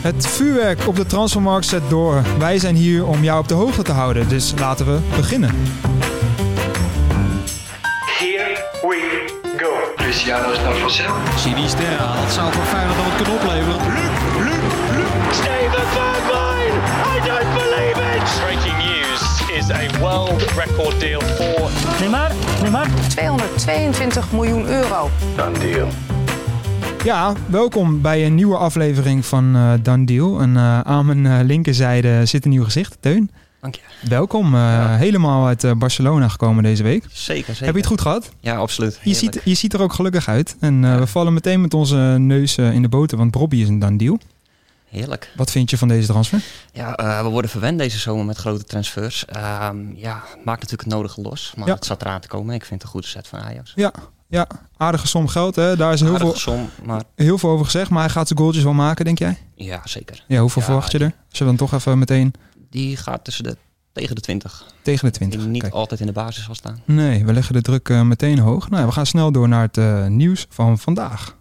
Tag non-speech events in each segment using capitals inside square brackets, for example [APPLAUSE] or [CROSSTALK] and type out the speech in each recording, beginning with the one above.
Het vuurwerk op de transfermarkt zet door. Wij zijn hier om jou op de hoogte te houden, dus laten we beginnen. Here we go. Cristiano is naar Vassel. Sinister haalt, zou voor Feyenoord dan wat kunnen opleveren. Steven Bergwijn! I don't believe it! Breaking news is a world record deal for Neymar, Neymar. 222 miljoen euro. Dan deal. Ja, welkom bij een nieuwe aflevering van eh Dan Deal. En eh, aan mijn eh, linkerzijde zit een nieuw gezicht, Teun. Dank je. Welkom, eh, helemaal uit Barcelona gekomen deze week. Zeker, zeker. Heb je het goed gehad? Ja, absoluut. Je ziet, je ziet er ook gelukkig uit. En we vallen meteen met onze neus in de boter, want Bobby is een Dan Deal. Heerlijk. Wat vind je van deze transfer? Ja, we worden verwend deze zomer met grote transfers. Ehm, ja, maakt natuurlijk het nodige los. Maar Ja. het zat eraan te komen. Ik vind het een goede set van Ajax. Ja, ja aardige som geld. Hè? Daar is heel Aardige veel, som, maar heel veel over gezegd. Maar hij gaat zijn goaltjes wel maken, denk jij? ja, zeker. Ja, hoeveel Ja, verwacht je er? Als je dan toch even meteen Die gaat tussen de, tegen de 20. tegen de Die 20 niet Kijk. altijd in de basis zal staan. Nee, we leggen de druk eh, meteen hoog. Nou, we gaan snel door naar het eh, nieuws van vandaag.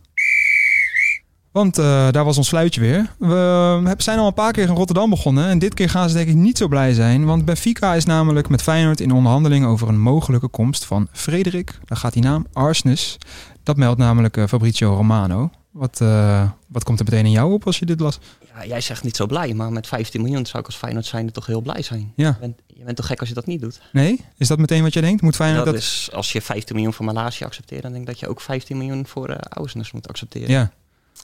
Want eh, daar was ons fluitje weer. We hebben- zijn al een paar keer in Rotterdam begonnen. En dit keer gaan ze denk ik niet zo blij zijn. Want Benfica is namelijk met Feyenoord in onderhandeling over een mogelijke komst van Frederik. Daar gaat die naam, Arsnes. Dat meldt namelijk eh, Fabrizio Romano. Wat, eh, wat komt er meteen in jou op als je dit las? Ja, jij zegt niet zo blij, maar met 15 miljoen zou ik als Feyenoord zijn toch heel blij zijn. Ja. Je, bent, je bent toch gek als je dat niet doet? Nee? Is dat meteen wat jij denkt? Moet Feyenoord dat, dat... is, als je 15 miljoen voor Malasia accepteert, dan denk ik dat je ook 15 miljoen voor uh, Ausnes moet accepteren. Ja,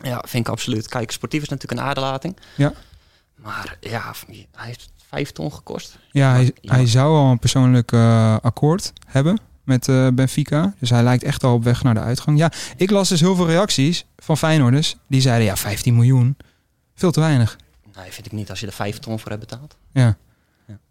Ja, vind ik absoluut. Kijk, sportief is natuurlijk een aderlating. Ja. Maar ja, hij heeft vijf ton gekost. ja, hij, Ja. hij zou al een persoonlijk eh, akkoord hebben met eh, Benfica. Dus hij lijkt echt al op weg naar de uitgang. Ja, ik las dus heel veel reacties van Feyenoorders. Die zeiden, ja, 15 miljoen. Veel te weinig. Nee, vind ik niet als je er vijf ton voor hebt betaald. Ja.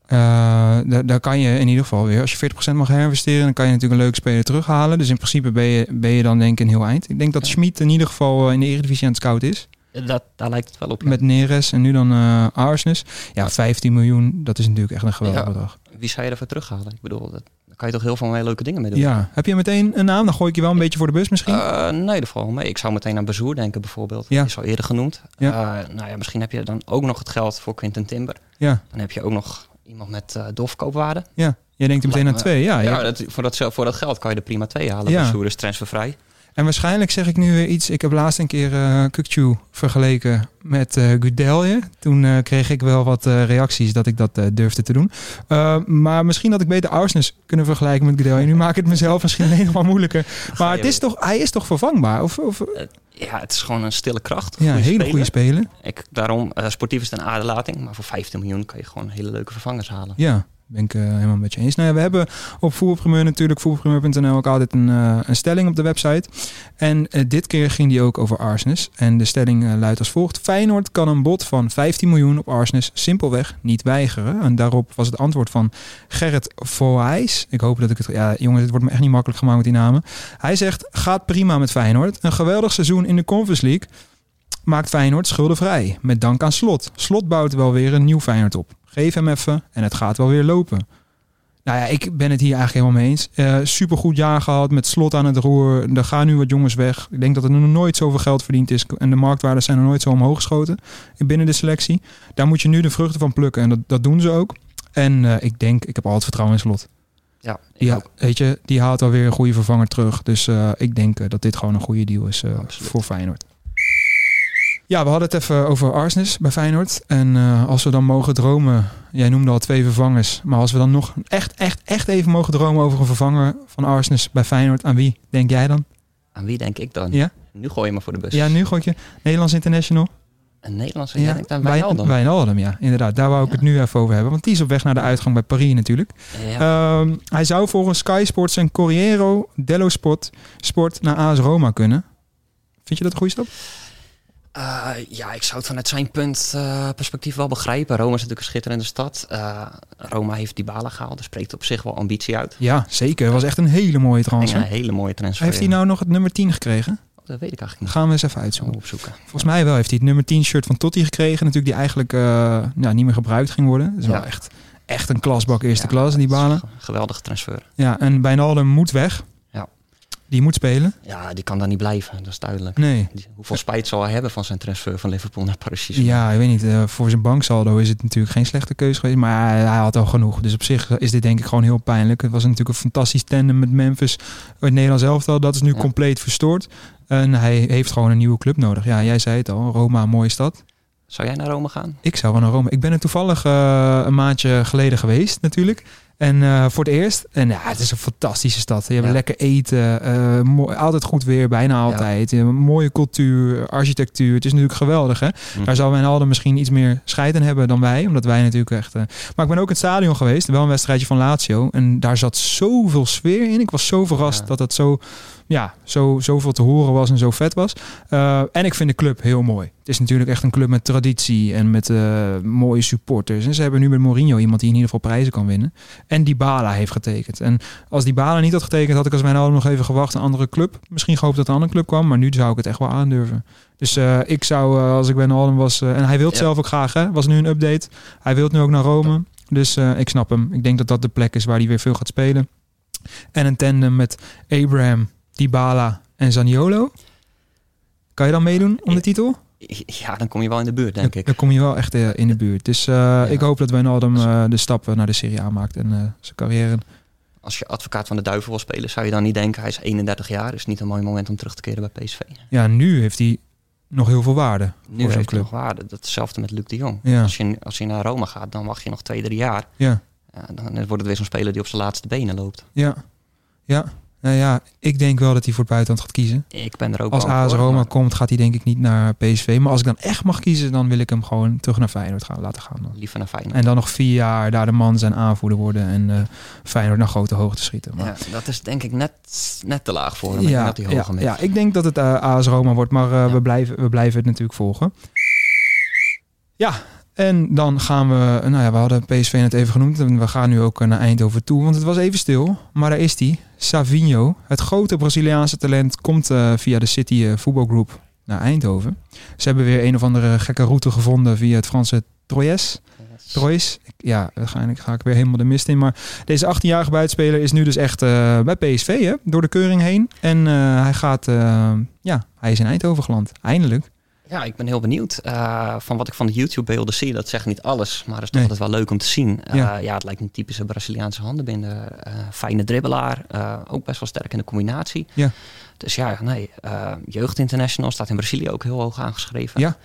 Eh, daar, kan je in ieder geval weer, als je 40% mag herinvesteren, dan kan je natuurlijk een leuke speler terughalen. Dus in principe ben je, ben je dan denk ik een heel eind. Ik denk dat Ja. Schmid in ieder geval eh, in de Eredivisie aan het scout is. Dat, daar lijkt het wel op. ja. Met Neres en nu dan Arsnes. Ja, 15 miljoen, dat is natuurlijk echt een geweldig Ja. bedrag. Wie zou je ervoor terughalen? Ik bedoel, dat, daar kan je toch heel veel leuke dingen mee doen. Ja, heb je meteen een naam? Dan gooi ik je wel een beetje voor de bus misschien. Eh, nee, dat valt mee. Ik zou meteen aan Bezoer denken bijvoorbeeld. Ja. Die is al eerder genoemd. Ja. Nou ja, misschien heb je dan ook nog het geld voor Quinten Timber. ja, Dan heb je ook nog iemand met eh doorverkoopwaarde. ja. Jij denkt er meteen aan twee. Ja, Ja, ja. dat, voor, dat, voor dat geld kan je er prima twee halen. Ja. Is transfervrij. En waarschijnlijk zeg ik nu weer iets. Ik heb laatst een keer eh Kukcu vergeleken met eh Gudelje. Toen eh, kreeg ik wel wat reacties dat ik dat durfde te doen. Maar misschien had ik beter Arsnes kunnen vergelijken met Gudelje. Nu maak ik het mezelf misschien helemaal moeilijker. Maar het is toch, hij is toch vervangbaar? Of, of, Ja, het is gewoon een stille kracht. ja, Goeie hele speler. goede speler. Ik, daarom, sportief is het een aderlating. Maar voor 15 miljoen kan je gewoon hele leuke vervangers halen. Ja, ben ik eh, helemaal met je eens. Nou ja, we hebben op Voetbalprimeur natuurlijk, voetbalprimeur.nl, ook altijd een, eh, een stelling op de website. En eh, dit keer ging die ook over Arsnes. En de stelling luidt als volgt. Feyenoord kan een bod van 15 miljoen op Arsnes simpelweg niet weigeren. En daarop was het antwoord van Gerrit Voorhuis. Ik hoop dat ik het... Ja, jongens, het wordt me echt niet makkelijk gemaakt met die namen. Hij zegt, gaat prima met Feyenoord. Een geweldig seizoen in de Conference League maakt Feyenoord schuldenvrij. Met dank aan Slot. Slot bouwt wel weer een nieuw Feyenoord op. Geef hem even en het gaat wel weer lopen. Nou ja, ik ben het hier eigenlijk helemaal mee eens. Eh supergoed jaar gehad met Slot aan het roer. Er gaan nu wat jongens weg. Ik denk dat er nog nooit zoveel geld verdiend is. En de marktwaarden zijn nog nooit zo omhoog geschoten binnen de selectie. Daar moet je nu de vruchten van plukken. En dat, dat doen ze ook. En eh, ik denk, ik heb altijd vertrouwen in Slot. Ja, Die, ook. weet je, die haalt alweer een goede vervanger terug. Dus eh, ik denk dat dit gewoon een goede deal is voor Feyenoord. Ja, we hadden het even over Arsnes bij Feyenoord. En eh, als we dan mogen dromen, jij noemde al twee vervangers. Maar als we dan nog echt, echt, echt even mogen dromen over een vervanger van Arsnes bij Feyenoord. Aan wie denk jij dan? Aan wie denk ik dan? Ja? Nu gooi je me voor de bus. Ja, nu gooi je Nederlands International. Een Nederlandse, ja, denk aan Wij- Wijnaldum. Wijnaldum, ja. Inderdaad, daar wou ik het nu even over hebben. Want die is op weg naar de uitgang bij Paris natuurlijk. Ja. Ehm, hij zou volgens Sky Sports en Corriero dello Sport, Sport naar AS Roma kunnen. Vind je dat een goede stap? Eh, ja, ik zou het vanuit zijn punt eh, perspectief wel begrijpen. Roma is natuurlijk een schitterende stad. Eh, Roma heeft Dybala gehaald. Dat spreekt op zich wel ambitie uit. Ja, zeker. Dat was echt een hele mooie transfer. een hele mooie transfer. Heeft hij nou nog het nummer 10 gekregen? Oh, Dat weet ik eigenlijk niet. Gaan we eens even Zo uitzoeken. opzoeken. Volgens mij wel heeft hij het nummer 10 shirt van Totti gekregen. Natuurlijk die eigenlijk nou, niet meer gebruikt ging worden. Dat is wel echt, echt een klasbak eerste Ja, klas, die dat is balen. Geweldige transfer. Ja, en Wijnaldum moet weg. Die moet spelen. Ja, die kan daar niet blijven, dat is duidelijk. Nee. Hoeveel spijt zal hij hebben van zijn transfer van Liverpool naar Paris? Ja, ik weet niet. eh, voor zijn banksaldo is het natuurlijk geen slechte keuze geweest. Maar hij, hij had al genoeg. Dus op zich is dit denk ik gewoon heel pijnlijk. Het was natuurlijk een fantastisch tandem met Memphis. Het Nederlands elftal. Dat is nu Ja. compleet verstoord. En hij heeft gewoon een nieuwe club nodig. Ja, jij zei het al. Roma, mooie stad. Zou jij naar Rome gaan? Ik zou wel naar Rome. Ik ben er toevallig eh, een maandje geleden geweest natuurlijk. En eh, voor het eerst. En ja, het is een fantastische stad. Je hebt Ja. lekker eten. eh, altijd goed weer, bijna altijd. Eh, mooie cultuur, architectuur. Het is natuurlijk geweldig. Hè? Hm. Daar zal Wijnaldum misschien iets meer scheid in hebben dan wij. Omdat wij natuurlijk echt... eh, Maar ik ben ook in het stadion geweest. Wel een wedstrijdje van Lazio. En daar zat zoveel sfeer in. Ik was zo verrast Ja. dat het zo... Ja, zo, zoveel te horen was en zo vet was. En ik vind de club heel mooi. Het is natuurlijk echt een club met traditie en met eh, mooie supporters. En ze hebben nu met Mourinho iemand die in ieder geval prijzen kan winnen. En Dybala heeft getekend. En als Dybala niet had getekend, had ik als Wijnaldum nog even gewacht. Een andere club. Misschien gehoopt dat een andere club kwam. Maar nu zou ik het echt wel aandurven. Dus eh, ik zou, eh, als ik Wijnaldum was... eh, en hij wil het Ja. zelf ook graag, hè. Was nu een update. Hij wil nu ook naar Rome. Dus ik snap hem. Ik denk dat dat de plek is waar hij weer veel gaat spelen. En een tandem met Abraham, Dybala en Zaniolo. Kan je dan meedoen om de titel? Ja, dan kom je wel in de buurt, denk dan, ik. dan kom je wel echt eh, in de buurt. Dus eh, ik hoop dat Wijnaldum eh de stappen naar de Serie A maakt en zijn carrière. Als je advocaat van de duivel wil spelen, zou je dan niet denken... hij is 31 jaar, is niet een mooi moment om terug te keren bij PSV. Ja, nu heeft hij nog heel veel waarde Nu heeft hij club. nog waarde. Hetzelfde met Luc de Jong. Ja. Als, je, als je naar Rome gaat, dan wacht je nog twee, drie jaar. Ja, Ja, dan wordt het weer zo'n speler die op zijn laatste benen loopt. ja, ja. Nou ja, ik denk wel dat hij voor het buitenland gaat kiezen. Ik ben er ook Als AS Roma maar komt, gaat hij denk ik niet naar PSV. Maar als ik dan echt mag kiezen, dan wil ik hem gewoon terug naar Feyenoord gaan laten gaan. Dan. Liever naar Feyenoord. En dan nog vier jaar daar de man zijn aanvoerder worden en eh Feyenoord naar grote hoogte schieten. Maar Ja, dat is denk ik net, net te laag voor hem. Ja, hij ja, ja, ik denk dat het eh, AS Roma wordt, maar eh, Ja. we, blijven, we blijven het natuurlijk volgen. Ja, en dan gaan we, nou ja, we hadden PSV net even genoemd en we gaan nu ook eh, naar Eindhoven toe, want het was even stil, maar daar is hij, Savinho. Het grote Braziliaanse talent komt eh, via de City eh, voetbalgroep naar Eindhoven. Ze hebben weer een of andere gekke route gevonden via het Franse Troyes. Troyes. Ja, waarschijnlijk ga ik weer helemaal de mist in. Maar deze 18-jarige buitenspeler is nu dus echt bij PSV, hè? door de keuring heen. En hij gaat, ja, hij is in Eindhoven geland. Eindelijk. Ja, ik ben heel benieuwd. Eh, van wat ik van de YouTube-beelden zie, dat zegt niet alles, maar het is toch Nee. altijd wel leuk om te zien. Eh, Ja. ja. het lijkt een typische Braziliaanse handenbinder. Eh, fijne dribbelaar, ook best wel sterk in de combinatie. Ja. Dus ja, nee, Jeugd International staat in Brazilië ook heel hoog aangeschreven. Ja.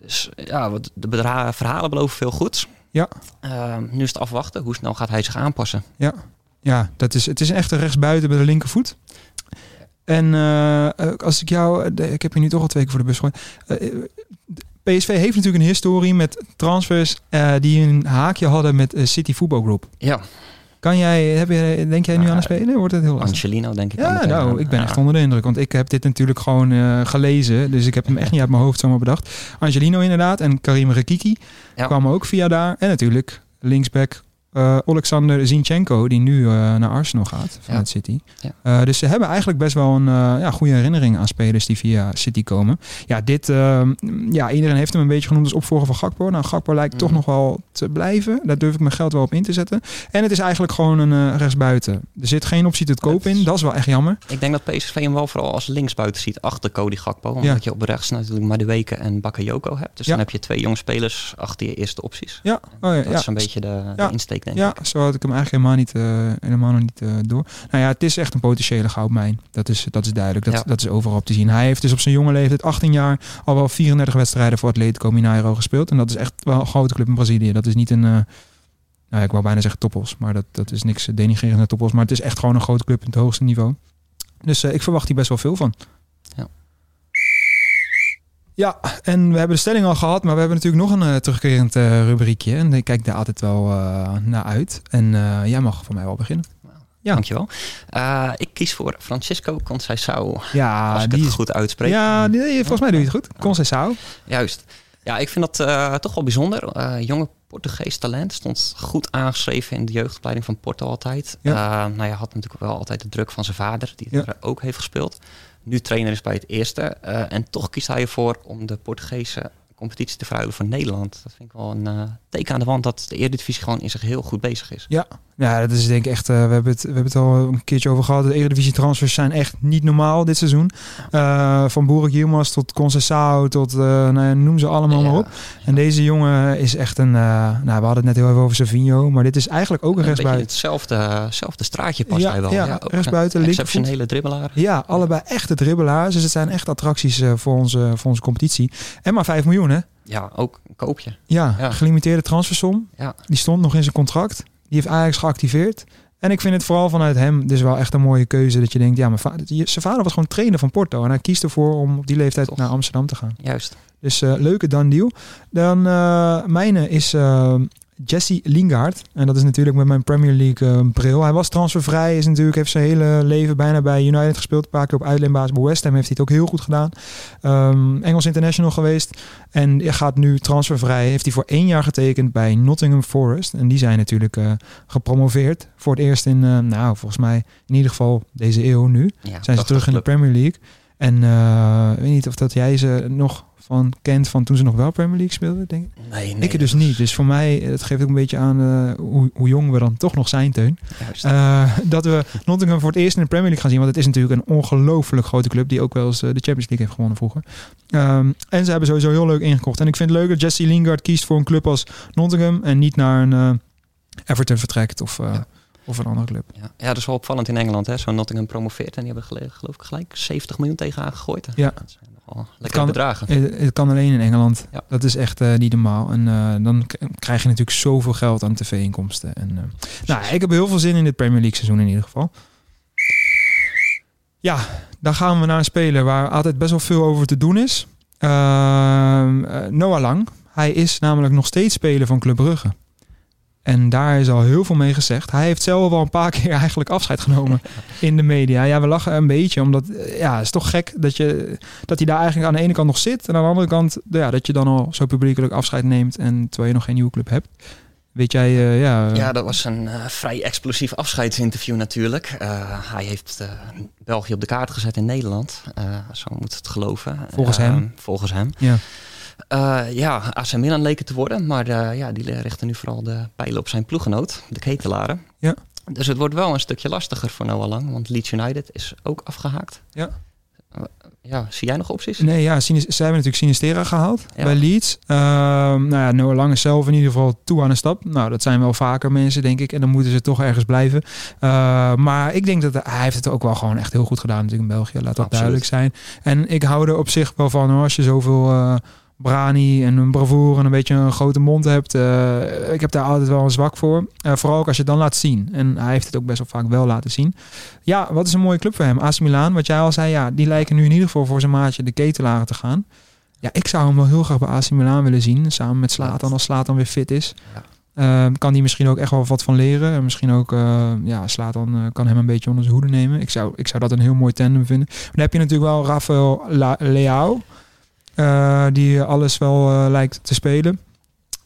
Dus ja, wat de verhalen beloven veel goeds. Ja. Nu is het afwachten. Hoe snel gaat hij zich aanpassen? Ja, dat is, het is een echte rechtsbuiten bij de linkervoet. En eh, eh, als ik jou, eh, ik heb je nu toch al twee keer voor de bus gegooid. PSV heeft natuurlijk een historie met transfers die een haakje hadden met City Football Group. Ja, Kan jij, heb je, denk jij nu aan het spelen? Wordt het heel lastig? Angelino denk ik. Ja, nou, ik ben echt onder de indruk. Want ik heb dit natuurlijk gewoon gelezen. Dus ik heb hem echt niet uit mijn hoofd zomaar bedacht. Angelino inderdaad. En Karim Rekiki Ja. kwamen ook via daar. En natuurlijk linksback eh Alexander Zinchenko. Die nu eh, naar Arsenal gaat vanuit City. Ja. Eh, dus ze hebben eigenlijk best wel een ja, goede herinnering aan spelers die via City komen. Ja, dit, eh, ja, iedereen heeft hem een beetje genoemd als opvolger van Gakpo. Nou, Gakpo lijkt toch Mhm. nog wel te blijven. Daar durf ik mijn geld wel op in te zetten. En het is eigenlijk gewoon een rechtsbuiten. Er zit geen optie tot koop in. Dat is wel echt jammer. Ik denk dat PSV hem wel vooral als linksbuiten ziet achter Cody Gakpo. Omdat je op rechts natuurlijk Madueke en Bakayoko hebt. Dus dan heb je twee jonge spelers achter je eerste opties. Ja, oh ja, Dat is een beetje de, de insteek, denk Ja, ik. zo had ik hem eigenlijk helemaal, niet, eh, helemaal nog niet eh, door. Nou ja, het is echt een potentiële goudmijn. Dat is, dat is duidelijk. Dat, Ja. dat is overal op te zien. Hij heeft dus op zijn jonge leeftijd, 18 jaar, al wel 34 wedstrijden voor Atletico Mineiro gespeeld. En dat is echt wel een grote club in Brazilië. Dat is niet een, eh, nou, ik wou bijna zeggen toppels, maar dat, dat is niks denigrerend naar toppels. Maar het is echt gewoon een grote club in het hoogste niveau. Dus ik verwacht hier best wel veel van. Ja. Ja, en we hebben de stelling al gehad, maar we hebben natuurlijk nog een eh, terugkerend eh, rubriekje. En ik kijk daar altijd wel eh, naar uit. En jij mag voor mij wel beginnen. Ja. Dankjewel. Ik kies voor Francisco Conceição. Ja, als ik die het goed uitspreek. Ja, die, volgens mij doe je het goed. Conceição. Juist. Ja, ik vind dat toch wel bijzonder. Jonge Portugees talent. Stond goed aangeschreven in de jeugdopleiding van Porto altijd. Ja. Ja. nou ja, had natuurlijk wel altijd de druk van zijn vader, die Ja. er ook heeft gespeeld. Nu trainer is bij het eerste. Eh, en toch kiest hij ervoor om de Portugese competitie te verhuilen voor Nederland. Dat vind ik wel een eh, teken aan de wand dat de Eredivisie gewoon in zich heel goed bezig is. Ja, Ja, dat is denk ik echt. eh, we, hebben het, we hebben het al een keertje over gehad. De Eredivisie transfers zijn echt niet normaal dit seizoen. Eh, van Boerik Yilmaz tot Concessao tot eh, nou ja, noem ze allemaal maar Ja, op. En deze jongen is echt een. nou, we hadden het net heel even over Savinho, maar dit is eigenlijk ook een rechtsbuiten. hetzelfde, hetzelfde straatje past Ja, hij wel. ja, ook rechtsbuiten, een exceptionele dribbelaar. Ja, allebei echte dribbelaars. Dus het zijn echt attracties voor, onze, voor onze competitie. En maar 5 miljoen, hè? Ja, ook een koopje. Ja, Ja. gelimiteerde transfersom. Ja. Die stond nog in zijn contract. Die heeft Ajax geactiveerd. En ik vind het vooral vanuit hem dus wel echt een mooie keuze. Dat je denkt, ja, mijn va- je- zijn vader was gewoon trainer van Porto. En hij kiest ervoor om op die leeftijd Toch. naar Amsterdam te gaan. Juist. Dus eh, leuke dan deal. Dan eh mijne is eh, Jesse Lingard. En dat is natuurlijk met mijn Premier League eh, bril. Hij was transfervrij. Is natuurlijk, heeft zijn hele leven bijna bij United gespeeld. Een paar keer op uitleenbasis. Bij West Ham heeft hij het ook heel goed gedaan. Ehm, Engels International geweest. En hij gaat nu transfervrij. Heeft hij voor één jaar getekend bij Nottingham Forest. En die zijn natuurlijk eh, gepromoveerd. Voor het eerst in, eh, nou volgens mij in ieder geval deze eeuw nu Ja, zijn ze terug in de. Premier League. En eh, ik weet niet of dat jij ze nog van kent van toen ze nog wel Premier League speelden, denk ik. Nee, nee. ik dus niet. Dus voor mij, eh, het geeft ook een beetje aan eh, hoe, hoe jong we dan toch nog zijn, Teun. Juist. Eh, [LAUGHS] dat we Nottingham voor het eerst in de Premier League gaan zien. Want het is natuurlijk een ongelooflijk grote club die ook wel eens de Champions League heeft gewonnen vroeger. Ehm, en ze hebben sowieso heel leuk ingekocht. En ik vind het leuk dat Jesse Lingard kiest voor een club als Nottingham en niet naar een Everton vertrekt of, Ja. Of een andere club. Ja. ja, dat is wel opvallend in Engeland. Hè. Zo'n Nottingham promoveert en die hebben geloof ik gelijk 70 miljoen tegenaan gegooid. Ja. Dat zijn nogal lekkere kan- bedragen. Het, het kan alleen in Engeland. Ja. Dat is echt eh, niet normaal. En eh, dan krijg je natuurlijk zoveel geld aan tv-inkomsten. En, eh, nou, ik heb heel veel zin in dit Premier League seizoen in ieder geval. Ja, dan gaan we naar een speler waar altijd best wel veel over te doen is. Ehm, eh, Noah Lang. Hij is namelijk nog steeds speler van Club Brugge. En daar is al heel veel mee gezegd. Hij heeft zelf al een paar [LAUGHS] keer eigenlijk afscheid genomen in de media. Ja, we lachen een beetje, omdat eh, ja, het is toch gek dat, je, dat hij daar eigenlijk aan de ene kant nog zit. En aan de andere kant ja, dat je dan al zo publiekelijk afscheid neemt. En terwijl je nog geen nieuwe club hebt. Weet jij, eh, ja... Ja, dat was een eh, vrij explosief afscheidsinterview natuurlijk. Eh, hij heeft eh, België op de kaart gezet in Nederland. Eh, zo moet het geloven. Volgens Eh, hem. Volgens hem. ja. Eh, ja, AC Milan leek het te worden. Maar eh, ja, die richten nu vooral de pijlen op zijn ploeggenoot, de ketelaren. Ja. Dus het wordt wel een stukje lastiger voor Noah Lang. Want Leeds United is ook afgehaakt. Ja. Eh, ja, zie jij nog opties? Nee, ja, zij hebben natuurlijk Sinistera gehaald Ja. bij Leeds. Ehm, nou ja, Noah Lang is zelf in ieder geval toe aan een stap. Nou, dat zijn wel vaker mensen, denk ik. En dan moeten ze toch ergens blijven. Maar ik denk dat hij heeft het ook wel gewoon echt heel goed gedaan natuurlijk in België. Laat dat Absoluut. duidelijk zijn. En ik hou er op zich wel van hoor, als je zoveel brani en een bravoure en een beetje een grote mond hebt. Eh, ik heb daar altijd wel een zwak voor. Eh, vooral ook als je het dan laat zien. En hij heeft het ook best wel vaak wel laten zien. Ja, wat is een mooie club voor hem? AC Milan, wat jij al zei, ja, die lijken nu in ieder geval voor zijn maatje de ketelaren te gaan. Ja, ik zou hem wel heel graag bij AC Milan willen zien. Samen met Slatan, als Slatan weer fit is. Ja. Eh, kan die misschien ook echt wel wat van leren. En misschien ook, eh ja, Slatan kan hem een beetje onder zijn hoede nemen. Ik zou, ik zou dat een heel mooi tandem vinden. Maar dan heb je natuurlijk wel Rafael La- Leao. Eh, die alles wel eh, lijkt te spelen.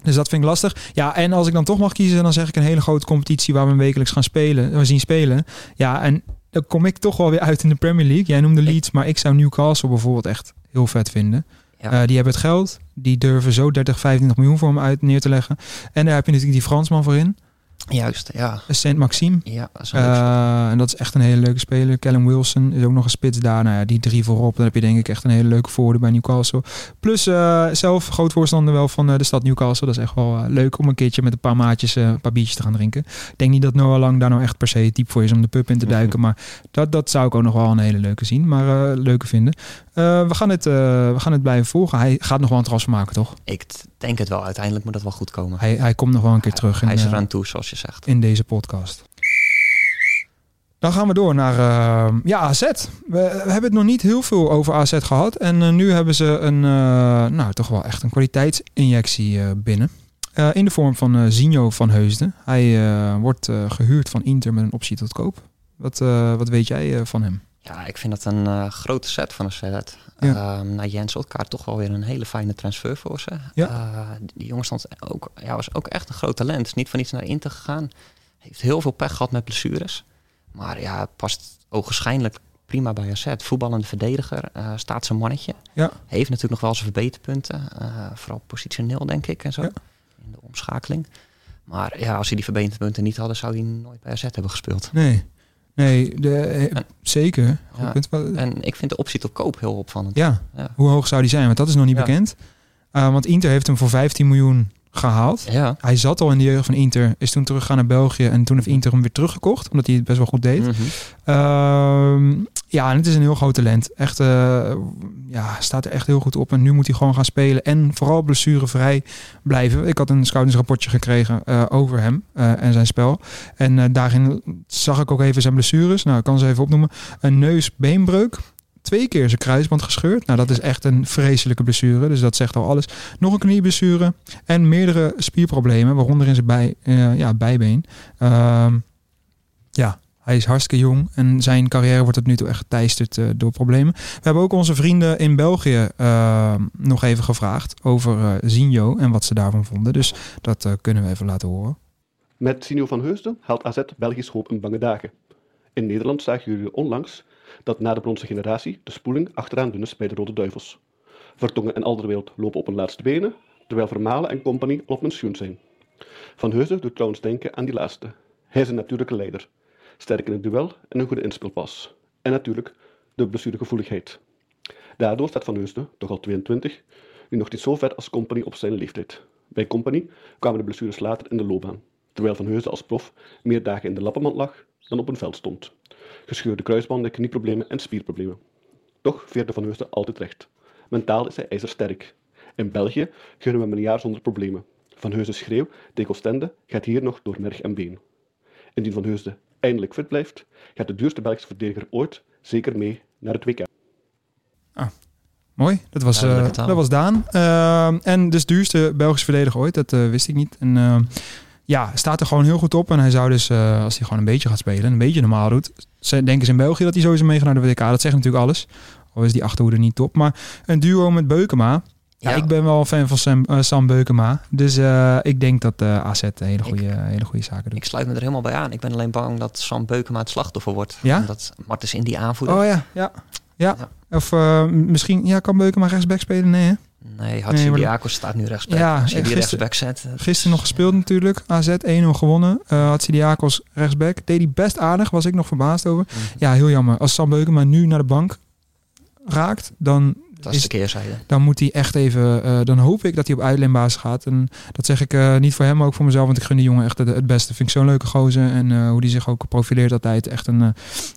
Dus dat vind ik lastig. Ja, en als ik dan toch mag kiezen, dan zeg ik een hele grote competitie waar we wekelijks gaan spelen. We zien spelen. Ja, en dan kom ik toch wel weer uit in de Premier League. Jij noemde Leeds, maar ik zou Newcastle bijvoorbeeld echt heel vet vinden. Ja. Eh, die hebben het geld. Die durven zo 30, 25 miljoen voor hem uit neer te leggen. En daar heb je natuurlijk die Fransman voor in. Juist, ja. Ja, dat is een leuk Eh, en dat is echt een hele leuke speler. Callum Wilson is ook nog een spits daar. Nou ja, die drie voorop. Dan heb je denk ik echt een hele leuke voordeel bij Newcastle. Plus eh, zelf groot voorstander wel van eh, de stad Newcastle. Dat is echt wel leuk om een keertje met een paar maatjes een paar biertjes te gaan drinken. Ik denk niet dat Noah Lang daar nou echt per se type voor is om de pub in te duiken. [LAUGHS] Maar dat, dat zou ik ook nog wel een hele leuke zien. Maar leuke vinden. Eh, we, gaan het, eh, we gaan het blijven volgen. Hij gaat nog wel een transfer maken, toch? Ik denk het wel. Uiteindelijk moet dat wel goed komen. Hij, hij komt nog wel een keer terug. Hij in, is eh, eraan toe, zoals je zegt. in deze podcast. Dan gaan we door naar eh, ja, AZ. We, we hebben het nog niet heel veel over AZ gehad. En eh, nu hebben ze een, eh, nou, toch wel echt een kwaliteitsinjectie eh, binnen. Eh, in de vorm van eh Zinho van Heusden. Hij eh, wordt eh, gehuurd van Inter met een optie tot koop. Wat, eh, wat weet jij eh, van hem? Ja, ik vind dat een eh, grote set van een set. Ja. Na Jens Otkaart toch wel weer een hele fijne transfer voor ze. Ja. Eh, die jongen stond ook, ja, was ook echt een groot talent. Is niet van iets naar Inter gegaan. Heeft heel veel pech gehad met blessures. Maar ja, past ogenschijnlijk prima bij AZ. Voetballende verdediger, eh, staat zijn mannetje. Ja. Heeft natuurlijk nog wel zijn verbeterpunten. vooral positioneel, denk ik, en zo. Ja. In de omschakeling. Maar ja, als hij die verbeterpunten niet hadden, zou hij nooit bij AZ hebben gespeeld. Nee. Nee, de, eh, zeker. Goed Ja. En ik vind de optie tot koop heel opvallend. Ja, Ja. hoe hoog zou die zijn? Want dat is nog niet bekend. Uh, want Inter heeft hem voor 15 miljoen gehaald. Ja. Hij zat al in de jeugd van Inter, is toen teruggegaan naar België en toen heeft Inter hem weer teruggekocht, omdat hij het best wel goed deed. Mhm. Ehm, ja, en het is een heel groot talent. Echt, eh, ja, staat er echt heel goed op. En nu moet hij gewoon gaan spelen en vooral blessurevrij blijven. Ik had een scoutingsrapportje gekregen eh, over hem eh, en zijn spel. En daarin zag ik ook even zijn blessures. Nou, ik kan ze even opnoemen. Een neus-beenbreuk. Twee keer zijn kruisband gescheurd. Nou, dat is echt een vreselijke blessure. Dus dat zegt al alles. Nog een knieblessure. En meerdere spierproblemen, waaronder in zijn bij, ja, bijbeen. Ehm, ja, hij is hartstikke jong en zijn carrière wordt tot nu toe echt geteisterd eh, door problemen. We hebben ook onze vrienden in België eh, nog even gevraagd over eh Zinho en wat ze daarvan vonden. Dus dat kunnen we even laten horen. Met Sinio van Heusden haalt AZ Belgisch hoop in bange dagen. In Nederland zagen jullie onlangs dat na de bronzen generatie de spoeling achteraan dun is bij de Rode Duivels. Vertongen en Alderwereld lopen op hun laatste benen, terwijl Vermalen en compagnie op pensioen zijn. Van Heusden doet trouwens denken aan die laatste. Hij is een natuurlijke leider, sterk in het duel en een goede inspeelpas. En natuurlijk de blessuregevoeligheid. Daardoor staat Van Heusden, toch al 22, nu nog niet zo ver als Company op zijn leeftijd. Bij Company kwamen de blessures later in de loopbaan, terwijl Van Heusden als prof meer dagen in de lappenmand lag dan op een veld stond. Gescheurde kruisbanden, knieproblemen en spierproblemen. Toch veerde Van Heusden altijd recht. Mentaal is hij ijzersterk. In België kunnen we hem een jaar zonder problemen. Van Heusden schreeuw tegen Oostende gaat hier nog door merg en been. Indien Van Heusden eindelijk fit blijft, gaat de duurste Belgische verdediger ooit zeker mee naar het WK. Mooi, dat was, eh, dat was Daan. Ehm, en dus duurste Belgische verdediger ooit, dat eh, wist ik niet. En ehm, ja, staat er gewoon heel goed op. En hij zou dus, eh, als hij gewoon een beetje gaat spelen, en een beetje normaal doet, ze- denken ze in België dat hij sowieso meegaat naar de WK. Dat zegt natuurlijk alles. Al is die achterhoede niet top. Maar een duo met Beukema. Ja, Ja. ik ben wel fan van Sam, eh, Sam Beukema. Dus eh, ik denk dat eh AZ een hele goede, hele goede zaken doet. Ik sluit me er helemaal bij aan. Ik ben alleen bang dat Sam Beukema het slachtoffer wordt. Ja? Omdat Martens in die aanvoerder. Oh ja, ja. Ja, Ja. of misschien ja, kan Beukema rechtsback spelen? Nee, hè? Nee, Nee, maar- Hatsidiakos staat nu rechtsback. Ja, Als je die gister- rechtsback zet. Gisteren nog gespeeld natuurlijk. AZ 1-0 gewonnen. Uh, Hatsidiakos rechtsback. Deed hij best aardig. Was ik nog verbaasd over. Mhm. Ja, heel jammer. Als Sam Beukema nu naar de bank raakt, dan, Dat is is, de keerzijde. dan moet hij echt even... eh, dan hoop ik dat hij op uitleenbasis gaat. En dat zeg ik eh, niet voor hem, maar ook voor mezelf. Want ik gun die jongen echt het, beste. Vind ik zo'n leuke gozer. En eh, hoe die zich ook profileert altijd. Echt een,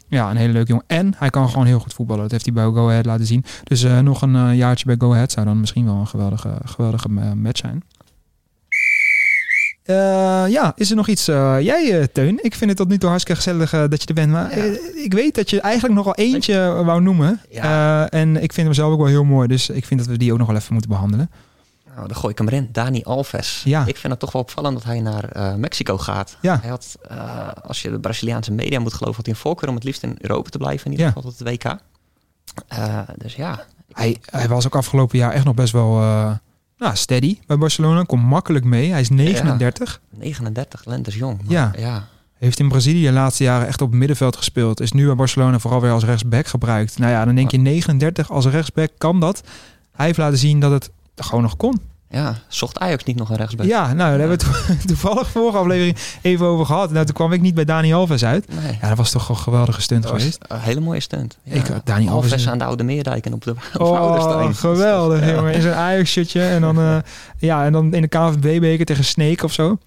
ja, een hele leuke jongen. En hij kan gewoon heel goed voetballen. Dat heeft hij bij Go Ahead laten zien. Dus nog een jaartje bij Go Ahead zou dan misschien wel een geweldige, geweldige match zijn. Eh, ja, is er nog iets? eh, jij, eh, Teun, ik vind het tot nu toe hartstikke gezellig dat je er bent. Maar Ja. ik weet dat je eigenlijk nog wel eentje wou noemen. Ja. En ik vind hem zelf ook wel heel mooi. Dus ik vind dat we die ook nog wel even moeten behandelen. Nou, dan gooi ik hem erin. Dani Alves. Ja. Ik vind het toch wel opvallend dat hij naar Mexico gaat. Ja. Hij had, als je de Braziliaanse media moet geloven, had hij een voorkeur om het liefst in Europa te blijven. In ieder geval tot het WK. Dus ja. Hij, hij was ook afgelopen jaar echt nog best wel nou, steady bij Barcelona. Komt makkelijk mee. Hij is 39. 39, lentes jong. Maar Ja. ja. Heeft in Brazilië de laatste jaren echt op het middenveld gespeeld. Is nu bij Barcelona vooral weer als rechtsback gebruikt. Nou ja, dan denk je 39 als rechtsback kan dat. Hij heeft laten zien dat het gewoon nog kon. Ja, zocht Ajax niet nog een rechtsback? Ja, nou, daar hebben we to- [LAUGHS] toevallig vorige aflevering even over gehad. Nou, toen kwam ik niet bij Dani Alves uit. Nee. Ja, dat was toch een geweldige stunt geweest. een hele mooie stunt. Ja. Ik, Dani Alves Alves aan de Oude Meerdijk en op de [LAUGHS] op Oh, geweldig, Ja. jongen. In zijn Ajax-shirtje. En dan, eh, ja, en dan in de KNVB-beker tegen Snake of zo.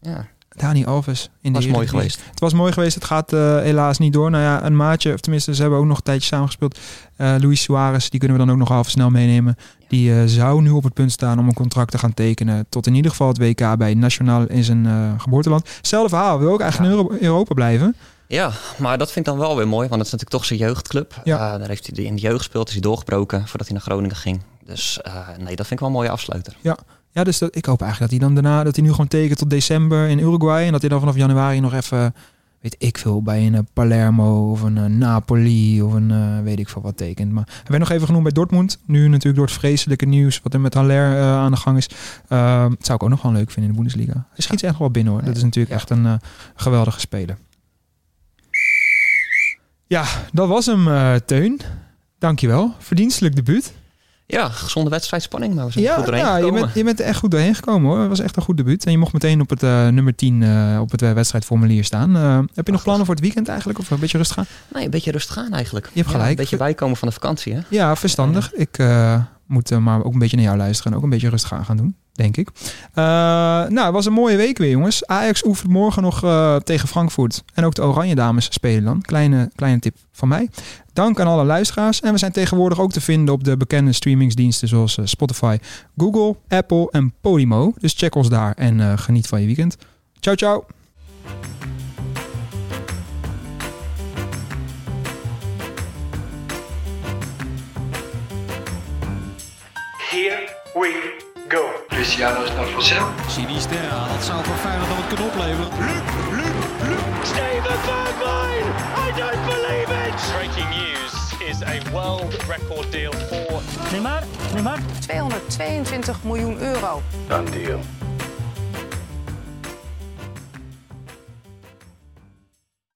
Ja, Dani Alves. In de was mooi geweest. Het was mooi geweest. Het gaat eh, helaas niet door. Nou ja, een maatje, of tenminste, ze hebben ook nog een tijdje samengespeeld. Eh Luis Suarez, die kunnen we dan ook nog even snel meenemen. Die eh, zou nu op het punt staan om een contract te gaan tekenen. Tot in ieder geval het WK bij Nationaal in zijn geboorteland. Hetzelfde verhaal. Wil ook eigenlijk Ja. in Euro- Europa blijven. Ja, maar dat vind ik dan wel weer mooi, want het is natuurlijk toch zijn jeugdclub. Ja. Daar heeft hij in de jeugd gespeeld, is hij doorgebroken voordat hij naar Groningen ging. Dus nee, dat vind ik wel een mooie afsluiter. Ja, dus dat, ik hoop eigenlijk dat hij dan daarna, dat hij nu gewoon tekent tot december in Uruguay. En dat hij dan vanaf januari nog even, weet ik veel, bij een eh, Palermo of een eh, Napoli of een eh, weet ik veel wat tekent. Maar hij werd nog even genoemd bij Dortmund. Nu natuurlijk door het vreselijke nieuws wat er met Haller aan de gang is. Uh, dat zou ik ook nog wel leuk vinden in de Bundesliga. Hij schiet echt wel binnen hoor. Dat is natuurlijk Ja. echt een geweldige speler. Ja, dat was hem, Teun. Dankjewel. Verdienstelijk debuut. Ja, gezonde wedstrijdspanning, maar we zijn Ja, goed doorheen ja je, bent, je bent er echt goed doorheen gekomen hoor. Het was echt een goed debuut. En je mocht meteen op het eh, nummer 10 eh, op het eh, wedstrijdformulier staan. Heb je nog plannen voor het weekend eigenlijk? Of een beetje rustig gaan? Nee, een beetje rustig gaan eigenlijk. Je hebt Ja, gelijk. een beetje bijkomen van de vakantie, hè? Ja, verstandig. Ik moet maar ook een beetje naar jou luisteren en ook een beetje rustig aan gaan doen, denk ik. Eh, nou, het was een mooie week weer, jongens. Ajax oefent morgen nog eh, tegen Frankfurt. En ook de Oranje Dames spelen dan. Kleine, kleine tip van mij. Dank aan alle luisteraars. En we zijn tegenwoordig ook te vinden op de bekende streamingsdiensten zoals eh, Spotify, Google, Apple en Podimo. Dus check ons daar en geniet van je weekend. Ciao, ciao. Here we go. Cristiano Snarfosel. Sinisterra, dat zou voor Feyenoord dan wat kunnen opleveren. Steven Bergwijn! I don't believe it! Breaking news is a world record deal for 222 miljoen euro. Done deal.